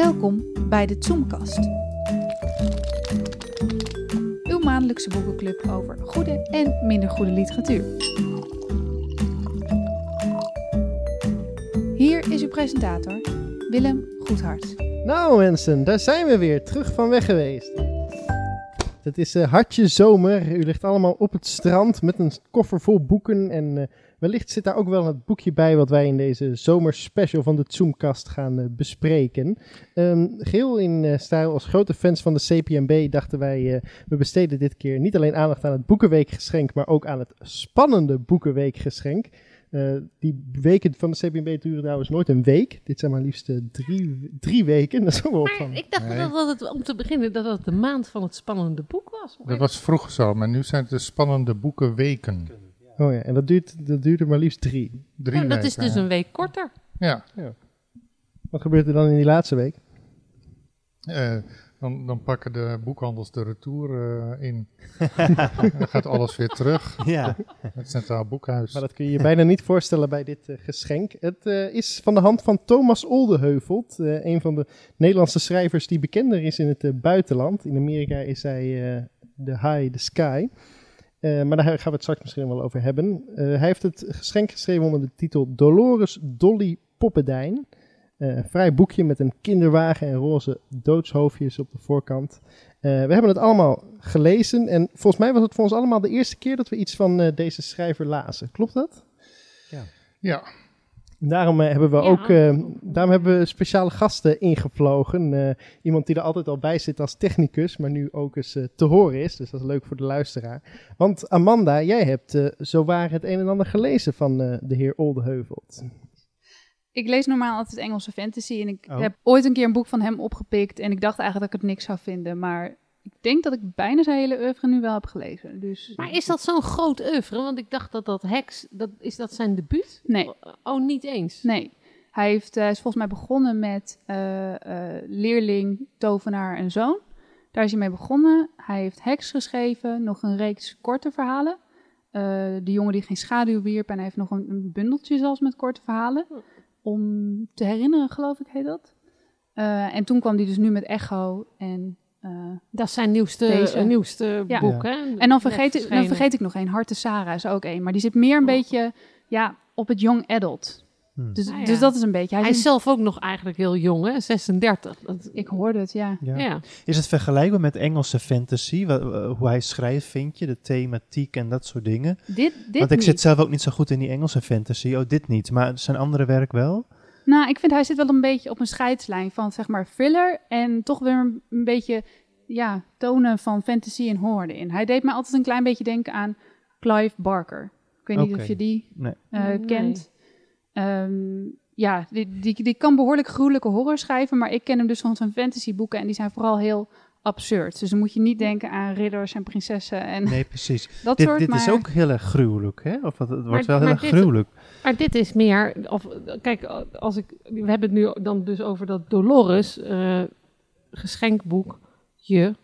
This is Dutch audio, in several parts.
Welkom bij de Zoomkast. Uw maandelijkse boekenclub over goede en minder goede literatuur. Hier is uw presentator, Willem Goedhart. Nou mensen, daar zijn we weer, terug van weg geweest. Het is eh, hartje zomer, u ligt allemaal op het strand met een koffer vol boeken en eh, wellicht zit daar ook wel het boekje bij wat wij in deze zomerspecial van de Zoomkast gaan eh, bespreken. Ehm, geheel in eh, stijl als grote fans van de CPMB dachten wij, eh, we besteden dit keer niet alleen aandacht aan het Boekenweekgeschenk, maar ook aan het spannende Boekenweekgeschenk. Eh, die weken van de CPMB duren trouwens nooit een week. Dit zijn maar liefst eh, drie, drie weken. Dat is ook wel Maar van. ik dacht Nee. dat, dat het, om te beginnen, dat het de maand van het spannende boek was. Maar Dat was vroeger zo, maar nu zijn het de spannende boekenweken. Oh ja, en dat duurt, dat duurde maar liefst drie. Drie ja, dat weken. is dus een week korter. Ja, Wat gebeurt er dan in die laatste week? eh, dan, dan pakken de boekhandels de retour eh, in. dan gaat alles weer terug. Ja, Het Centraal Boekhuis. Maar dat kun je je bijna niet voorstellen bij dit eh, geschenk. Het eh, is van de hand van Thomas Oldeheuvelt, eh, een van de Nederlandse schrijvers die bekender is in het buitenland. In Amerika is hij eh, de High, the Sky. Eh, maar daar gaan we het straks misschien wel over hebben. Eh, hij heeft het geschenk geschreven onder de titel Dolores Dolly Poppedijn. Eh, een vrij boekje met een kinderwagen en roze doodshoofdjes op de voorkant. Eh, we hebben het allemaal gelezen en volgens mij was het voor ons allemaal de eerste keer dat we iets van eh, deze schrijver lazen. Klopt dat? Ja, Daarom eh, hebben we Ja. ook eh, daarom hebben we speciale gasten ingevlogen. Eh, iemand die er altijd al bij zit als technicus, maar nu ook eens te horen is. Dus dat is leuk voor de luisteraar. Want Amanda, jij hebt zowaar het een en ander gelezen van de heer Oldeheuvelt. Ik lees normaal altijd Engelse fantasy en ik Oh. heb ooit een keer een boek van hem opgepikt en ik dacht eigenlijk dat ik het niks zou vinden, maar ik denk dat ik bijna zijn hele oeuvre nu wel heb gelezen. Dus Maar is dat zo'n groot oeuvre? Want ik dacht dat dat Hex, dat, is dat zijn debuut? Nee. Oh, niet eens. Nee. Hij heeft, eh, is volgens mij begonnen met eh, eh, leerling, tovenaar en zoon. Daar is hij mee begonnen. Hij heeft Heks geschreven, nog een reeks korte verhalen. De jongen die geen schaduw wierp en hij heeft nog een, een bundeltje zelfs met korte verhalen. Om te herinneren, geloof ik, heet dat. En toen kwam hij dus nu met Echo en... eh, Dat is zijn nieuwste, Deze. eh, nieuwste Ja. boek, hè? En dan vergeet, ik, dan vergeet ik nog één. Harte Sarah is ook één. Maar die zit meer een Oh. beetje ja, op het young adult. Hm. Dus, Ah, ja. dus dat is een beetje... Hij, Hij is zelf ook nog eigenlijk heel jong, hè? 36. Dat, Ik hoorde het, ja. ja. ja. Is het vergelijkbaar met Engelse fantasy? Hoe hij schrijft, vind je? De thematiek en dat soort dingen? Dit, dit Want ik niet. zit zelf ook niet zo goed in die Engelse fantasy. Oh, dit niet. Maar zijn andere werk wel? Nou, ik vind hij zit wel een beetje op een scheidslijn van zeg maar thriller en toch weer een, een beetje ja, tonen van fantasy en horror in. Hij deed me altijd een klein beetje denken aan Clive Barker. Ik weet niet of je die Nee. eh, Nee. kent. Ehm, ja, die, die, die kan behoorlijk gruwelijke horror schrijven, maar ik ken hem dus van zijn fantasyboeken en die zijn vooral heel absurd. Dus dan moet je niet denken aan ridders en prinsessen en Nee, precies. dat dit soort. dit maar... is ook heel erg gruwelijk, hè? Of het, het wordt wel heel erg dit- gruwelijk. Maar dit is meer, of, kijk, als ik, we hebben het nu dan dus over dat Dolores eh, geschenkboekje.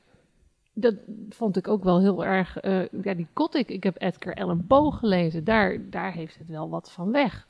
Dat vond ik ook wel heel erg, eh, ja, die Gothic. Ik heb Edgar Allan Poe gelezen. Daar, daar heeft het wel wat van weg.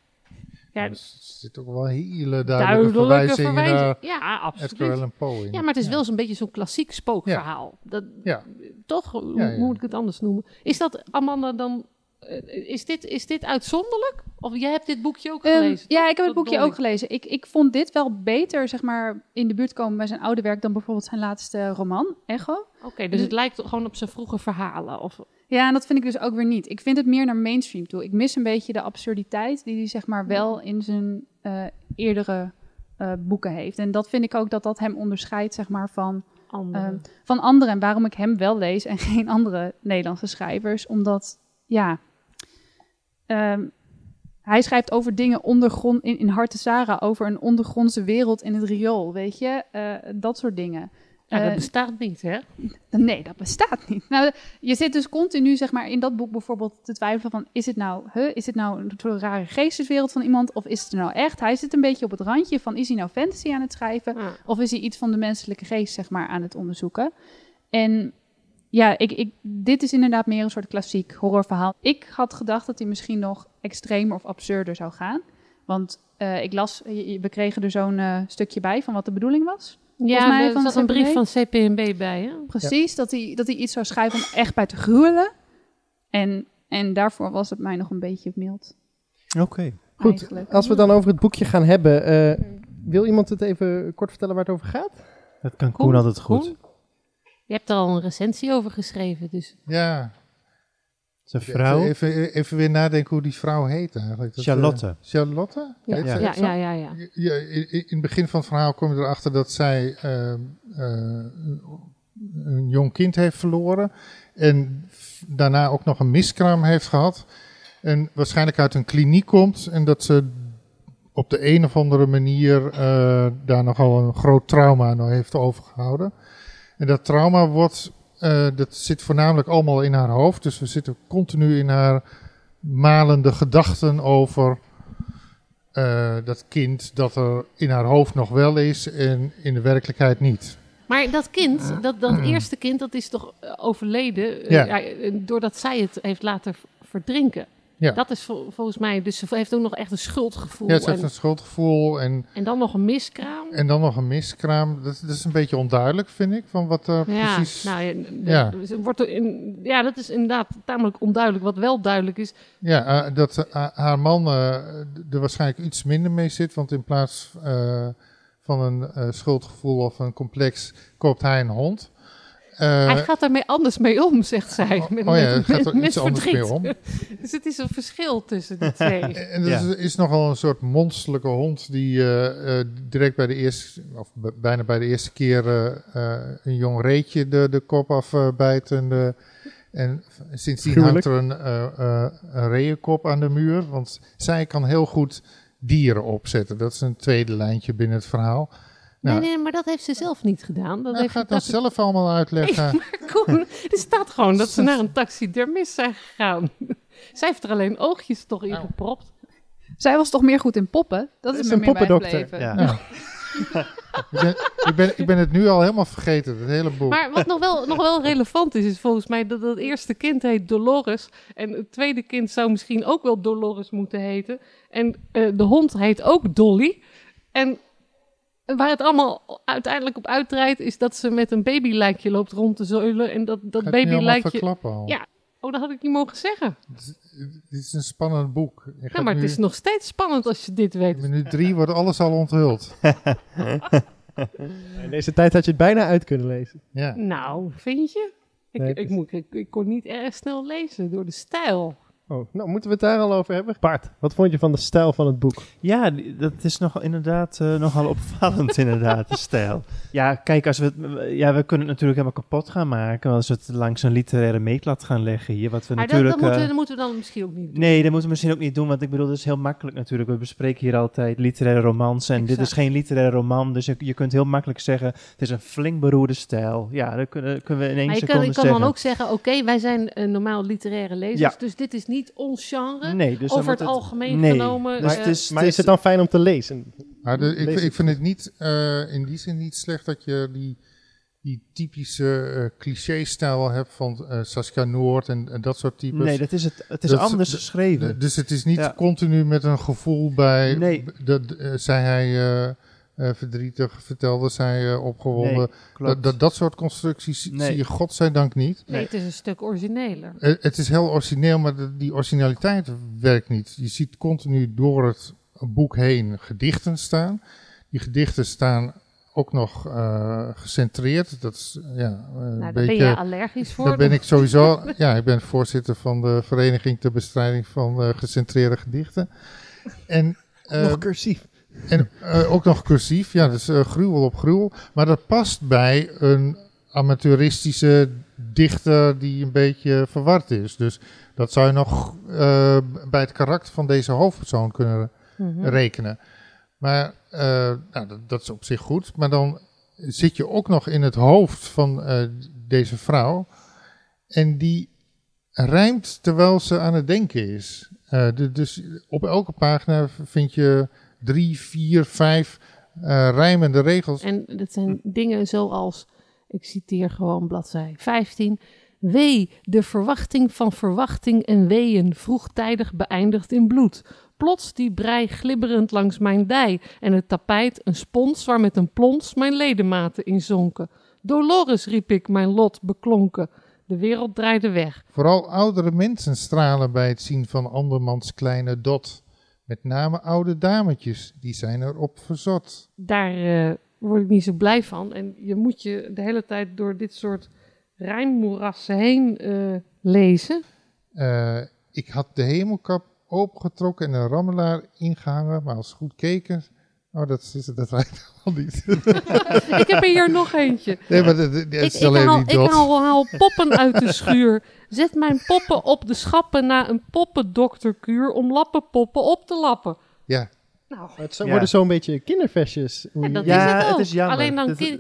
Ja, er zit ook wel hele duidelijke, duidelijke verwijzingen verwijzing. naar Ja, absoluut. Poe. in. Ja, maar het is wel zo'n beetje zo'n klassiek spookverhaal. Dat, Ja. Toch? Hoe, Ja, ja. hoe moet ik het anders noemen? Is dat, Amanda, dan... eh, is, dit, is dit uitzonderlijk? Of jij hebt dit boekje ook Ehm, gelezen? ja, ik heb het boekje ook gelezen. Ik, ik vond dit wel beter, zeg maar, in de buurt komen bij zijn oude werk dan bijvoorbeeld zijn laatste roman, Echo. Oké, dus het lijkt gewoon op zijn vroege verhalen. Of, Ja, en dat vind ik dus ook weer niet. Ik vind het meer naar mainstream toe. Ik mis een beetje de absurditeit die hij, zeg maar, wel in zijn eh, eerdere eh, boeken heeft. En dat vind ik ook dat dat hem onderscheidt, zeg maar, van, andere. ehm, van anderen. En waarom ik hem wel lees en geen andere Nederlandse schrijvers. Omdat, ja... ehm, hij schrijft over dingen ondergrond in, in Harte Sarah, over een ondergrondse wereld in het riool, weet je? Eh, dat soort dingen. ja, dat Eh, bestaat niet, hè? Nee, dat bestaat niet. Nou, je zit dus continu, zeg maar, in dat boek bijvoorbeeld te twijfelen van... is het nou, huh, is het nou een soort rare geesteswereld van iemand of is het nou echt? Hij zit een beetje op het randje van, is hij nou fantasy aan het schrijven... Ja. of is hij iets van de menselijke geest, zeg maar, aan het onderzoeken? En ja, ik, ik, dit is inderdaad meer een soort klassiek horrorverhaal. Ik had gedacht dat hij misschien nog extremer of absurder zou gaan... Want eh, ik las, we kregen er zo'n eh, stukje bij van wat de bedoeling was. Ja, mij er van zat een brief van CPNB bij, hè? Precies, dat, hij, dat hij iets zou schrijven om echt bij te gruwelen. En, en daarvoor was het mij nog een beetje mild. Oké. Goed, eigenlijk. als we dan over het boekje gaan hebben, eh, wil iemand het even kort vertellen waar het over gaat? Dat kan Koen altijd goed. Koen? Je hebt er al een recensie over geschreven, dus... Ja. Zijn vrouw, Even, even weer nadenken hoe die vrouw heet eigenlijk. Dat, eh, Charlotte. Charlotte? Ja, Heet ja, ja, ja, ja. Ja, in, in het begin van het verhaal kom je erachter dat zij eh, eh, een- een jong kind heeft verloren. En daarna ook nog een miskraam heeft gehad. En waarschijnlijk uit een kliniek komt. En dat ze op de een of andere manier eh, daar nogal een groot trauma aan heeft overgehouden. En dat trauma wordt, eh, dat zit voornamelijk allemaal in haar hoofd. Dus we zitten continu in haar malende gedachten over eh, dat kind dat er in haar hoofd nog wel is en in de werkelijkheid niet. Maar dat kind, dat, dat eerste kind, dat is toch eh, overleden Ja. ja, doordat zij het heeft laten verdrinken. Ja. Dat is vol- volgens mij, dus ze heeft ook nog echt een schuldgevoel. Ja, ze heeft en, een schuldgevoel en, en dan nog een miskraam. en dan nog een miskraam. Dat, dat is een beetje onduidelijk, vind ik, van wat er ja, precies... nou, ja, Ja. ze wordt er in, ja, dat is inderdaad tamelijk onduidelijk. Wat wel duidelijk is, Ja, eh, dat eh, haar man eh, er waarschijnlijk iets minder mee zit. Want in plaats eh, van een eh, schuldgevoel of een complex koopt hij een hond. Eh, hij gaat daarmee anders mee om, zegt zij. oh, Met, oh ja, met- hij gaat met- er iets met anders mee verdriet. om. Dus het is een verschil tussen die twee. En er Ja. is, is nogal een soort monsterlijke hond die eh, eh, direct bij de eerste, of bijna bij de eerste keer eh, eh, een jong reetje de, de kop afbijt. en, de, en sindsdien Gruwelijk. hangt er een, eh eh, een reeënkop aan de muur. Want zij kan heel goed dieren opzetten. Dat is een tweede lijntje binnen het verhaal. Nee, nee, maar dat heeft ze zelf niet gedaan. Dat nou, heeft ga het dat zelf allemaal uitleggen. Koen, er staat gewoon dat ze naar een taxidermist zijn gegaan. Zij heeft er alleen oogjes toch in Nou. gepropt. Zij was toch meer goed in poppen? Dat Is is, een poppendokter. Ja. Ja. ik, ben, ik, ben, ik ben het nu al helemaal vergeten, het hele boek. Maar wat nog wel, nog wel relevant is, is volgens mij dat het eerste kind heet Dolores. En het tweede kind zou misschien ook wel Dolores moeten heten. En eh, de hond heet ook Dolly. En waar het allemaal uiteindelijk op uitdraait, is dat ze met een babylijkje loopt rond te zeulen. En dat, dat het nu babylijkje... verklappen al? Ja. Oh, dat had ik niet mogen zeggen. Dit is een spannend boek. Ja, gaat maar nu- het is nog steeds spannend als je dit In weet. minuut drie wordt alles al onthuld. In deze tijd had je het bijna uit kunnen lezen. Ja. Nou, vind je? Ik, Nee, het ik, is- moet, ik, ik kon niet erg snel lezen door de stijl. Oh, nou moeten we het daar al over hebben? Bart, wat vond je van de stijl van het boek? Ja, dat is nogal, inderdaad eh, nogal opvallend, inderdaad, de stijl. Ja, kijk, als we, het, ja, we kunnen het natuurlijk helemaal kapot gaan maken als we het langs een literaire meetlat gaan leggen hier. Wat we Maar natuurlijk... dat, moeten, eh, dat moeten we dan misschien ook niet doen. Nee, dat moeten we misschien ook niet doen, want ik bedoel, dat is heel makkelijk natuurlijk. We bespreken hier altijd literaire romans en dit is geen literaire roman, dus je, je kunt heel makkelijk zeggen, het is een flink beroerde stijl. Ja, dat kunnen, kunnen we in één Maar je kan, seconde je kan zeggen. dan ook zeggen, oké, wij zijn eh, normaal literaire lezers, Ja. dus dit is niet ons genre. Nee, dus over het algemeen nee. genomen. Dus eh, het is, Maar is het dan fijn om te lezen? Maar de, ik, ik het. vind het niet, eh, in die zin niet slecht dat je die, die typische eh, cliché-stijl hebt van eh, Saskia Noord en, en dat soort types. Nee, dat is het. Het is Dat- anders geschreven. dus het is niet Ja. continu met een gevoel bij, Nee. dat, zei hij eh, verdrietig, vertelde zij eh, opgewonden. Nee, dat, dat, dat soort constructies Nee. zie je godzijdank niet. nee, het is een stuk origineler. Eh, Het is heel origineel, maar de- die originaliteit werkt niet. Je ziet continu door het boek heen gedichten staan. Die gedichten staan ook nog eh, gecentreerd. Dat is ja, eh, Nou, daar ben beetje. je allergisch voor. Daar ben ik sowieso. ja, ik ben voorzitter van de Vereniging ter Bestrijding van eh, Gecentreerde Gedichten. En, eh, Nog cursief. En eh, ook nog cursief. Ja, dus eh, gruwel op gruwel. Maar dat past bij een amateuristische dichter die een beetje verward is. Dus dat zou je nog eh, bij het karakter van deze hoofdpersoon kunnen Mhm. rekenen. Maar nou, dat, dat is op zich goed. Maar dan zit je ook nog in het hoofd van deze vrouw. En die rijmt terwijl ze aan het denken is. Dus op elke pagina vind je drie, vier, vijf eh, rijmende regels. En dat zijn dingen zoals, ik citeer gewoon bladzij 15. Wee, de verwachting van verwachting en weeën vroegtijdig beëindigt in bloed. plots die brei glibberend langs mijn dij. En het tapijt een spons waar met een plons mijn ledematen in zonken. Dolores, riep ik, mijn lot beklonken. De wereld draaide weg. Vooral oudere mensen stralen bij het zien van andermans kleine dot. Met name oude dametjes, die zijn erop verzot. Daar eh, word ik niet zo blij van. En je moet je de hele tijd door dit soort rijmmoerassen heen eh, lezen. Eh, ik had de hemelkap opengetrokken en een rammelaar ingehangen, maar als goed keken... Oh, dat, is, dat rijdt al niet. ik heb er hier nog eentje. nee, maar dat, dat Ik, is ik, alleen haal, niet ik haal, haal poppen uit de schuur. Zet mijn poppen op de schappen na een poppendokterkuur om lappenpoppen op te lappen. Ja, Nou, Het zo Ja. worden zo'n beetje kinderversjes. ja, dat Ja, is het het is jammer. Alleen dan ki-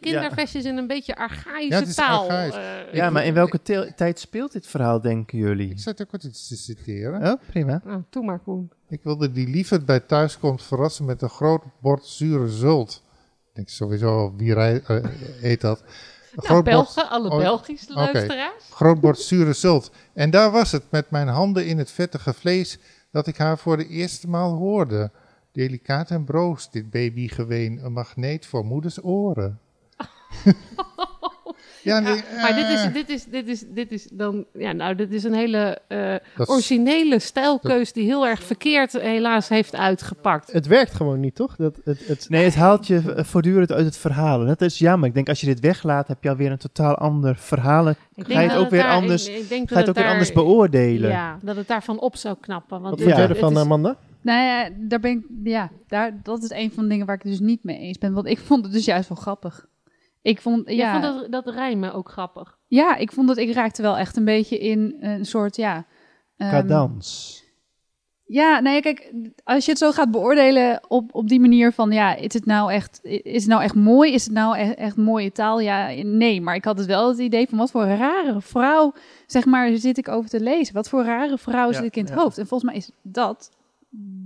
in een beetje archaïsche Ja, het is taal. archaïs. Eh, Ja, Ik- maar in welke tijd speelt dit verhaal, denken jullie? ik zat ook wat iets te citeren. Oh, prima. nou, doe maar, Koen. Ik wilde die liever bij thuiskomt verrassen met een groot bord zure zult. Ik denk sowieso, wie rij- eh, eet dat? Nou, groot, bord, Belgen, alle Oh, Belgische luisteraars. groot bord zure zult. En daar was het, met mijn handen in het vettige vlees, dat ik haar voor de eerste maal hoorde. Delicaat en broos, dit babygeween, een magneet voor moeders oren. ja, nee, Ja, maar dit is, eh, dit, is, dit, is, dit is dan, ja, nou, dit is een hele eh, originele stijlkeus die heel erg verkeerd helaas heeft uitgepakt. Het werkt gewoon niet, toch? Dat, het, het, Nee, het haalt je voortdurend uit het verhaal. En dat is jammer. Ik denk, als je dit weglaat, heb je alweer een totaal ander verhaal. Ik Ga je het ook weer daar- anders- ik- ik denk Ga het ook weer daar- anders beoordelen? Ja, dat het daarvan op zou knappen. Want wat het ervan, Amanda? Nou ja, daar ben ik, ja daar, dat is een van de dingen waar ik het dus niet mee eens ben. Want ik vond het dus juist wel grappig. Ik vond, Jij ja, vond dat, dat rijmen ook grappig. ja, ik vond dat ik raakte wel echt een beetje in een soort, ja... ehm, Cadans. Ja, nee, kijk, als je het zo gaat beoordelen op, op die manier van, ja, is het nou echt, is het nou echt mooi? Is het nou echt, echt mooie taal? Ja, nee, maar ik had het wel het idee van, wat voor rare vrouw, zeg maar, zit ik over te lezen? Wat voor rare vrouw Ja, zit ik in het ja. hoofd? En volgens mij is dat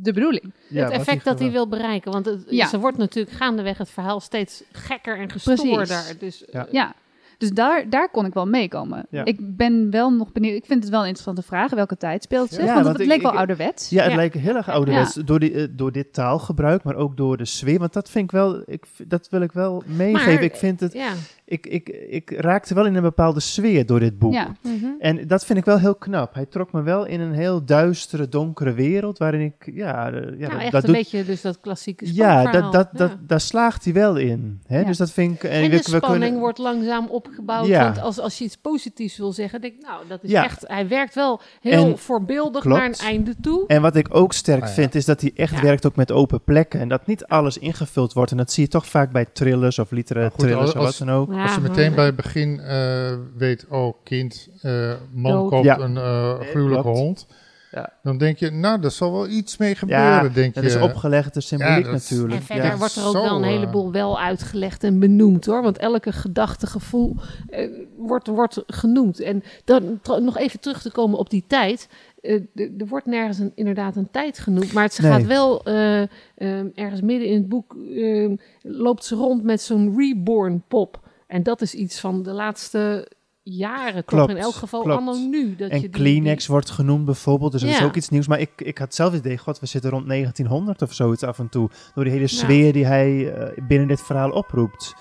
de bedoeling. Ja, het effect dat hij wil bereiken. Want het, Ja. ze wordt natuurlijk gaandeweg het verhaal steeds gekker en gestoorder. Dus Ja. eh, Ja, dus daar, daar kon ik wel meekomen. Ja. Ik ben wel nog benieuwd, ik vind het wel een interessante vraag, welke tijd speelt ze? Ja, want want het ik- leek wel ik- ouderwets. Ja, het Ja. lijkt heel erg ouderwets. Door, die, eh, door dit taalgebruik, maar ook door de sfeer. Want dat vind ik wel, ik, dat wil ik wel meegeven. Maar, ik vind het, ja. Ik, ik, ik raakte wel in een bepaalde sfeer door dit boek. Ja, Mhm. En dat vind ik wel heel knap. Hij trok me wel in een heel duistere, donkere wereld, waarin ik, ja, eh, ja nou, dat, echt dat een doet, beetje dus dat klassieke ja, dat, dat, dat, Ja. daar slaagt hij wel in. Hè? Ja. Dus dat vind ik. En we- de we spanning kunnen- wordt langzaam opgebouwd. Ja. Want als, als je iets positiefs wil zeggen, denk ik, nou, dat is Ja. echt... Hij werkt wel heel En- voorbeeldig klopt. naar een einde toe. En wat ik ook sterk Ah, ja. vind, is dat hij echt Ja. werkt ook met open plekken. En dat niet alles ingevuld wordt. En dat zie je toch vaak bij thrillers of literaire thrillers als- of wat dan ook. Ja, Als je meteen bij het begin eh, weet, oh kind, eh, man koopt Ja. een eh, Nee, gruwelijke hond. Ja. Dan denk je, nou, er zal wel iets mee gebeuren, Ja, denk Dat je. is opgelegde symboliek is- natuurlijk. En verder Ja. wordt er ook Zo, wel een heleboel wel uitgelegd en benoemd hoor. Want elke gedachte, gevoel eh, wordt, wordt genoemd. En dan nog even terug te komen op die tijd. Eh, er wordt nergens een, inderdaad een tijd genoemd. Maar het ze Nee. gaat wel eh, ehm, ergens midden in het boek. ehm, loopt ze rond met zo'n reborn pop. En dat is iets van de laatste jaren. Toch Klopt, in elk geval klopt. anno nu. Dat je En die- Kleenex wordt genoemd bijvoorbeeld, dus dat is ook iets nieuws. Maar ik, ik had zelf het idee, god, we zitten rond 1900 of zoiets af en toe. Door die hele Ja. sfeer die hij eh, binnen dit verhaal oproept.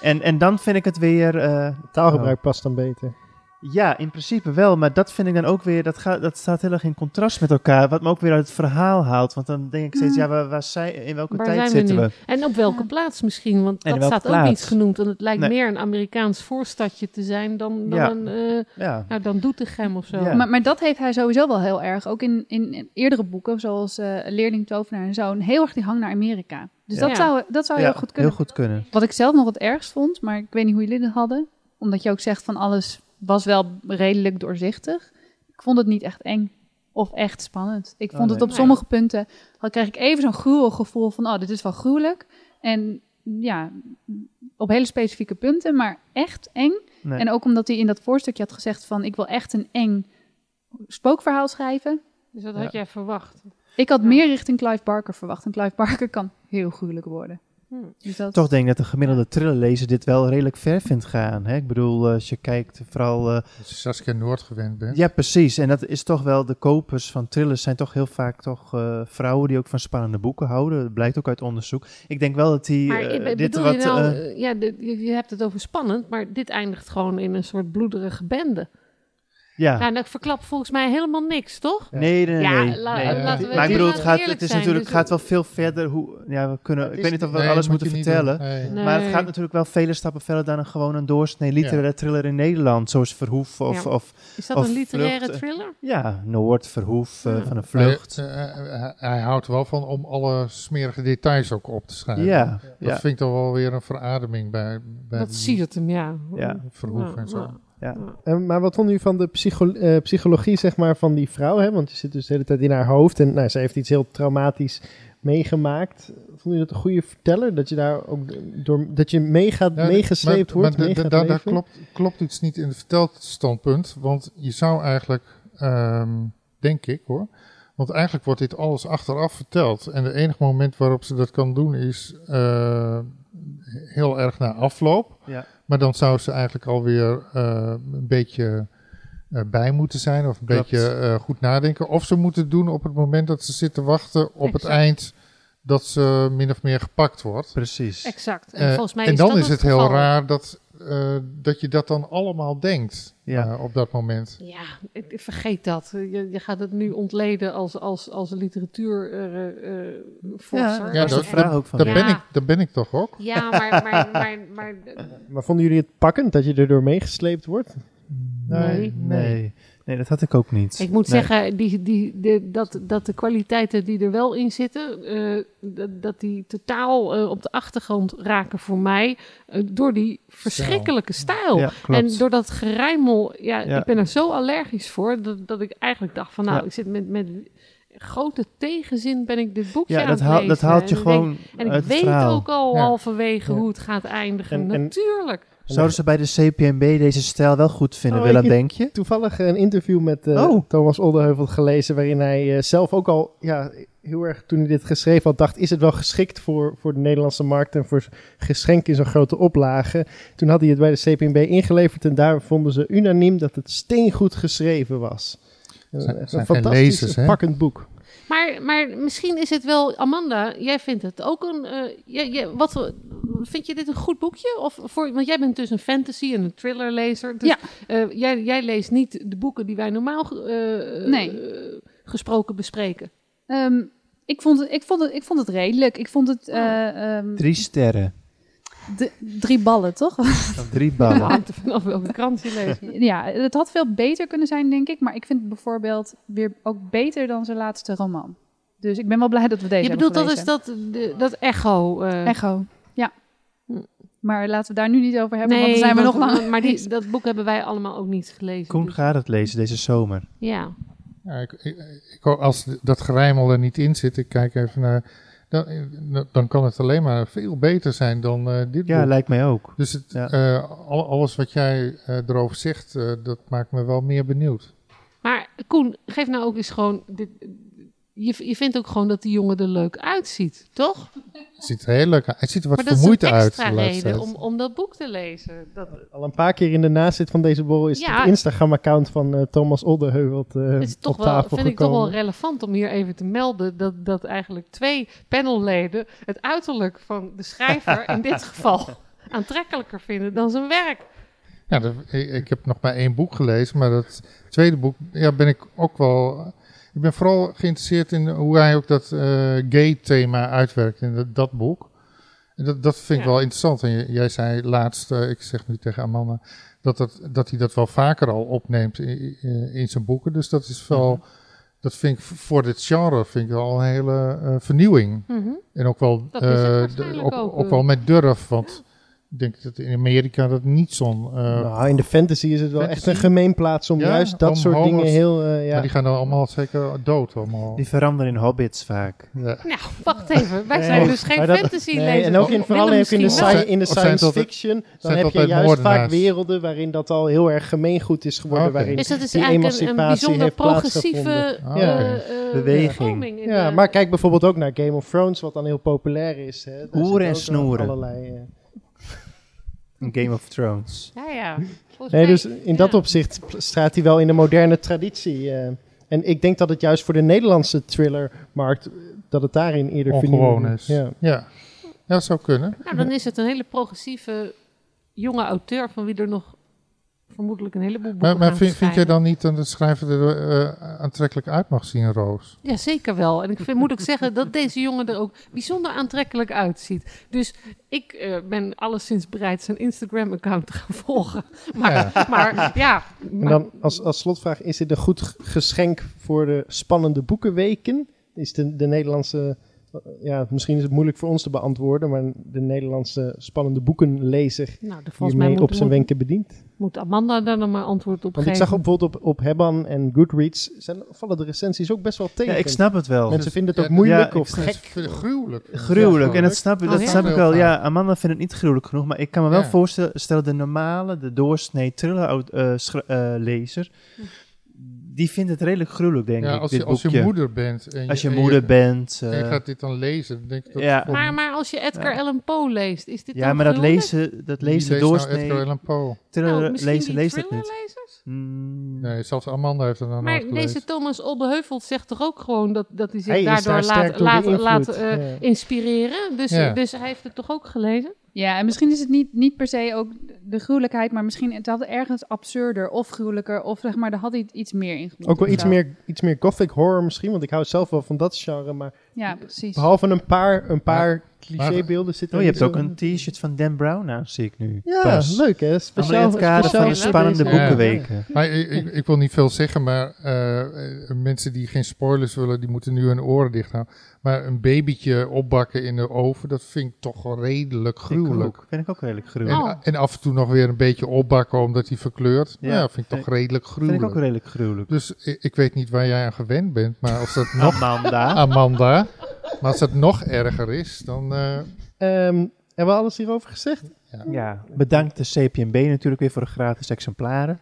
En, en dan vind ik het weer... eh, Taalgebruik past dan beter. Ja, in principe wel, maar dat vind ik dan ook weer, dat, gaat, dat staat heel erg in contrast met elkaar. Wat me ook weer uit het verhaal haalt. Want dan denk ik steeds, Mm. ja, waar, waar zij, in welke Waar tijd zijn we zitten nu? we? En op welke Ja. plaats misschien? Want En dat staat ook niet genoemd. En het lijkt Nee. meer een Amerikaans voorstadje te zijn dan, dan Ja. een... eh, Ja. Nou, dan Doetinchem of zo. Ja. Maar, maar dat heeft hij sowieso wel heel erg. Ook in, in, in eerdere boeken, zoals eh Leerling, Tovenaar en Zoon. Heel erg die hang naar Amerika. Dus Ja. dat zou, dat zou Ja, heel goed kunnen. Heel goed kunnen. Wat ik zelf nog het ergst vond, maar ik weet niet hoe jullie dit hadden. Omdat je ook zegt van alles was wel redelijk doorzichtig. Ik vond het niet echt eng of echt spannend. Ik Oh, vond het nee. op sommige punten, dan kreeg ik even zo'n gruwel gevoel van, oh, dit is wel gruwelijk. En ja, op hele specifieke punten, maar echt eng. Nee. En ook omdat hij in dat voorstukje had gezegd van, ik wil echt een eng spookverhaal schrijven. Dus dat Ja. had jij verwacht. Ik had Ja. meer richting Clive Barker verwacht. En Clive Barker kan heel gruwelijk worden. Hm. Dus dat, Toch denk ik dat de gemiddelde thrillerlezer dit wel redelijk ver vindt gaan. Hè? Ik bedoel, als je kijkt vooral... eh, Als je Saskia Noord gewend bent. ja, precies. En dat is toch wel... De kopers van thrillers zijn toch heel vaak toch eh, vrouwen die ook van spannende boeken houden. Dat blijkt ook uit onderzoek. Ik denk wel dat die... Maar eh, dit wat... je nou, eh, eh, ja, je hebt het over spannend, maar dit eindigt gewoon in een soort bloederige bende. Ja. Nou, dat verklapt volgens mij helemaal niks, toch? Nee, nee, nee. Ja, nee. la- Nee. laten we- maar ik bedoel, het, gaat, het is zijn, natuurlijk, dus- gaat wel veel verder. Hoe, ja, we kunnen, ik weet niet of we Nee, alles moet moeten vertellen. doen. Nee. Nee. Maar het gaat natuurlijk wel vele stappen verder dan een, gewoon een doorsnee literaire thriller in Nederland. Zoals Verhoef of... Ja. of Is dat Of een literaire thriller? ja, Noord, Verhoef, eh, Ja. van een vlucht. eh, hij, hij houdt er wel van om alle smerige details ook op te schrijven. ja, Dat ja, vind ik toch wel weer een verademing bij, bij Dat die siert hem, ja. Ja. Verhoef Ja, en zo. Ja. maar wat vonden u van de psycho- eh, psychologie zeg maar, van die vrouw? Hè? Want je zit dus de hele tijd in haar hoofd en nou, ze heeft iets heel traumatisch meegemaakt. Vond u dat een goede verteller? Dat je daar ook door, dat je meegaat, Ja, meegesleept maar- wordt, maar mee da- gaat da- daar leven? klopt, klopt iets niet in het vertelstandpunt. Want je zou eigenlijk, ehm, denk ik hoor. Want eigenlijk wordt dit alles achteraf verteld. En het enige moment waarop ze dat kan doen is eh, heel erg na afloop. Ja. Maar dan zou ze eigenlijk alweer eh een beetje eh, bij moeten zijn. Of een Klopt. beetje eh, goed nadenken. Of ze moeten het doen op het moment dat ze zitten wachten op het eind. Dat ze min of meer gepakt wordt. Precies. Exact. En volgens mij en is dan dat is het heel raar dat, eh, dat je dat dan allemaal denkt Ja. eh, op dat moment. Ja, vergeet dat. Je, je gaat het nu ontleden als, als, als literatuur eh, eh, forser. Ja, dat is de dat- vraag ook van. Dat, Ja. ben ik, dat ben ik toch ook? Ja, maar, maar, maar, maar Maar vonden jullie het pakkend dat je erdoor meegesleept wordt? Nee. Nee. nee, dat had ik ook niet. ik moet Nee. zeggen die, die, de, dat, dat de kwaliteiten die er wel in zitten, eh, dat, dat die totaal eh, op de achtergrond raken voor mij eh, door die verschrikkelijke stijl. Ja, klopt. En door dat gerijmel, ja, Ja. ik ben er zo allergisch voor dat, dat ik eigenlijk dacht van nou, Ja. ik zit met, met grote tegenzin ben ik dit boekje ja, aan dat, het haal- lezen. dat haalt je En denk- gewoon En ik weet verhaal. ook al Ja. halverwege Ja. hoe het gaat eindigen. En- en- Natuurlijk. Zouden ze bij de CPMB deze stijl wel goed vinden, Oh, Willem, ik- denk je? Toevallig een interview met eh, Oh. Thomas Olderheuvel gelezen, waarin hij eh, zelf ook al ja, heel erg, toen hij dit geschreven had, dacht, is het wel geschikt voor, voor de Nederlandse markt en voor geschenk in zo'n grote oplage. Toen had hij het bij de CPMB ingeleverd en daar vonden ze unaniem dat het steengoed geschreven was. Een, Zijn- zijn fantastisch lezers, pakkend boek. Maar, maar misschien is het wel, Amanda, jij vindt het ook een. eh, jij- jij- wat, vind je dit een goed boekje? Of voor, want jij bent dus een fantasy en een thrillerlezer. Dus, Ja. eh, jij, jij leest niet de boeken die wij normaal eh, Nee. eh, gesproken bespreken. Ehm, ik, vond het, ik, vond het, ik vond het redelijk. Ik vond het ehm, Drie sterren. D- drie ballen, toch? Drie ballen. hangt er vanaf welke krant je leest. ja, het had veel beter kunnen zijn, denk ik. Maar ik vind het bijvoorbeeld weer ook beter dan zijn laatste roman. Dus ik ben wel blij dat we deze Je hebben bedoelt dat is dat, de, dat echo. eh, Echo, ja. Maar laten we daar nu niet over hebben, want dan zijn we want- nog lang. Maar die, dat boek hebben wij allemaal ook niet gelezen. Koen dus- gaat het lezen deze zomer. Ja. Ja, ik, ik, als dat gerijmel er niet in zit, ik kijk even naar, dan, dan kan het alleen maar veel beter zijn dan eh, dit Ja, boek. lijkt mij ook. Dus het, Ja. eh, al- alles wat jij eh, erover zegt, eh, dat maakt me wel meer benieuwd. Maar Koen, geef nou ook eens gewoon. Dit, je, je vindt ook gewoon dat die jongen er leuk uitziet, toch? Het ziet er heel leuk uit. Het ziet er wat maar dat is vermoeid een uit. extra reden om, om dat boek te lezen. Dat, Al een paar keer in de nazit van deze borrel is Ja. het Instagram-account van eh, Thomas Olderheuvel eh, het is toch op wel, tafel vind ik toch wel relevant om hier even te melden dat, dat eigenlijk twee panelleden het uiterlijk van de schrijver in dit geval aantrekkelijker vinden dan zijn werk. Ja, dat- ik, ik heb nog maar één boek gelezen, maar dat tweede boek ja, ben ik ook wel. Ik ben vooral geïnteresseerd in hoe hij ook dat eh, gay-thema uitwerkt in dat, dat boek. En dat, dat vind ik Ja. wel interessant. En jij zei laatst, eh, ik zeg nu tegen Amanda, dat, dat, dat hij dat wel vaker al opneemt in, in, in zijn boeken. Dus dat is wel, dat vind ik voor dit genre vind ik wel een hele eh, vernieuwing. Mhm. En ook wel, eh, ook, ook, ook eh. wel met durf, want Ik denk dat in Amerika dat niet zo'n... eh, nou, in de fantasy is het wel echt een gemeenplaats om Ja, juist dat om soort homo's- dingen heel... eh, ja. Maar die gaan dan allemaal zeker dood. Allemaal. Die veranderen in hobbits vaak. Ja. Nou, wacht even. Wij Nee, zijn dus geen dat- fantasy Nee, lezers. en ook in, vooral ook in de, sci- in de Of zijn science fiction, dan heb je juist vaak werelden waarin dat al heel erg gemeengoed is geworden. Oké. Waarin Dus dat is die eigenlijk een, een bijzonder progressieve. Ah, eh, eh, Beweging. Ja, maar kijk bijvoorbeeld ook naar Game of Thrones, wat dan heel populair is. Oeren en snoeren. Allerlei, Een Game of Thrones. Ja, ja. Volgens Nee, mij- dus in dat opzicht staat hij wel in de moderne traditie. eh. en ik denk dat het juist voor de Nederlandse thrillermarkt, eh, dat het daarin eerder Ongewoon is. Ja. Ja. ja, dat zou kunnen. Nou, dan is het een hele progressieve jonge auteur van wie er nog vermoedelijk een heleboel boeken Maar, maar gaan vind, vind jij dan niet dat de schrijver er eh, aantrekkelijk uit mag zien, Roos? Ja, zeker wel. En ik vind, moet ook zeggen dat deze jongen er ook bijzonder aantrekkelijk uitziet. Dus ik eh, ben alleszins bereid zijn Instagram-account te gaan volgen. Maar Ja. maar, ja En dan als, als slotvraag, is dit een goed geschenk voor de spannende boekenweken? Is de, de Nederlandse, ja, misschien is het moeilijk voor ons te beantwoorden, maar de Nederlandse spannende boekenlezer nou, mij hiermee moet, op zijn moet, wenken bedient? moet Amanda daar dan maar antwoord op Want ik geven. zag ook bijvoorbeeld op, op Hebban en Goodreads, zijn, vallen de recensies ook best wel tegen. Ja, ik snap het wel. Mensen vinden het Ja, ook moeilijk ja, of ik- gek. Ik vind het gruwelijk. Gruwelijk, Ja, en dat snap, ik- Oh, dat ja? snap ik wel. Ja, Amanda vindt het niet gruwelijk genoeg, maar ik kan me wel Ja. voorstellen, de normale, de doorsnee thriller-lezer, die vindt het redelijk gruwelijk, denk Ja, ik, als dit je, als je boekje. moeder bent. En als je en moeder bent. En je eh, gaat dit dan lezen. Dan denk ik dat Ja. Maar, maar als je Edgar Ja. Allan Poe leest, is dit ja, dan maar dat lezen, dat lezen leest nou Edgar Allan Poe? thriller Nou, misschien lezen, leest het niet. Mm, Nee, zelfs Amanda heeft het dan Maar deze Thomas Oldeheuvelt zegt toch ook gewoon dat, dat hij zich Hij daardoor laat, door laat, laat eh, Ja. inspireren. Dus, Ja. dus hij heeft het toch ook gelezen? Ja, en misschien is het niet, niet per se ook de gruwelijkheid, maar misschien het had ergens absurder of gruwelijker, of zeg maar, er had iets, iets meer in Ook wel iets zo. meer, iets meer gothic horror misschien, want ik hou zelf wel van dat genre. Maar Ja, precies. behalve een paar, een paar clichébeelden zitten Oh, je hebt ook een t-shirt van Dan Brown aan, zie ik nu. Ja, Pas. leuk hè? Allemaal Speciaal, in het kader speciaal van de spannende boekenweken. Maar ik, ik, ik wil niet veel zeggen, maar eh, mensen die geen spoilers willen, die moeten nu hun oren dicht houden. Maar een babytje opbakken in de oven, dat vind ik toch wel redelijk Ik gruwelijk. ook. Vind ik ook redelijk En, gruwelijk. Oh. en af en toe nog weer een beetje opbakken omdat hij verkleurt. Ja. Ja, vind ik toch redelijk Vind ik gruwelijk. ook redelijk gruwelijk. Dus ik, ik weet niet waar jij aan gewend bent, maar als dat nog... Amanda. Amanda. Maar als dat nog erger is, dan... eh, Ehm, hebben we alles hierover gezegd? Ja, bedankt de CPNB natuurlijk weer voor de gratis exemplaren.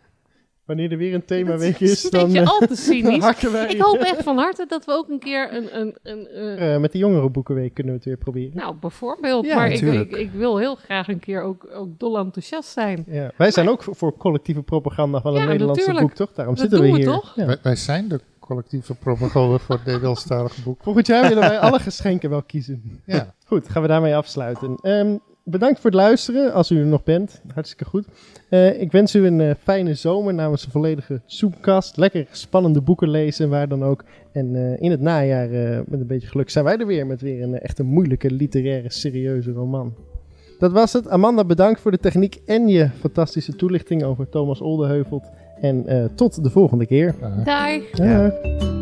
Wanneer er weer een themaweek Dat is is, een dan beetje al te cynisch. wij. Ik hoop echt van harte dat we ook een keer een... een, een eh, Eh, met de jongerenboekenweek kunnen we het weer proberen. nou, bijvoorbeeld. Ja, maar ik, natuurlijk. ik, ik wil heel graag een keer ook, ook dol enthousiast zijn. Ja, wij zijn ook voor, voor collectieve propaganda van een Ja, Nederlandse natuurlijk. boek, toch? Daarom Dat zitten we doen we hier. toch? Ja. wij, wij zijn de collectieve propaganda voor het Nederlandstalige boek. Volgend jaar willen wij alle geschenken wel kiezen. Ja. Goed, gaan we daarmee afsluiten. Ehm, bedankt voor het luisteren, als u er nog bent. Hartstikke goed. Eh, ik wens u een eh, fijne zomer namens een volledige Zoomcast. Lekker spannende boeken lezen, waar dan ook. En eh, in het najaar, met een beetje geluk, zijn wij er weer met weer een echt een moeilijke, literaire, serieuze roman. Dat was het. Amanda, bedankt voor de techniek en je fantastische toelichting over Thomas Oldeheuvelt. En eh, tot de volgende keer. Dag! Dag.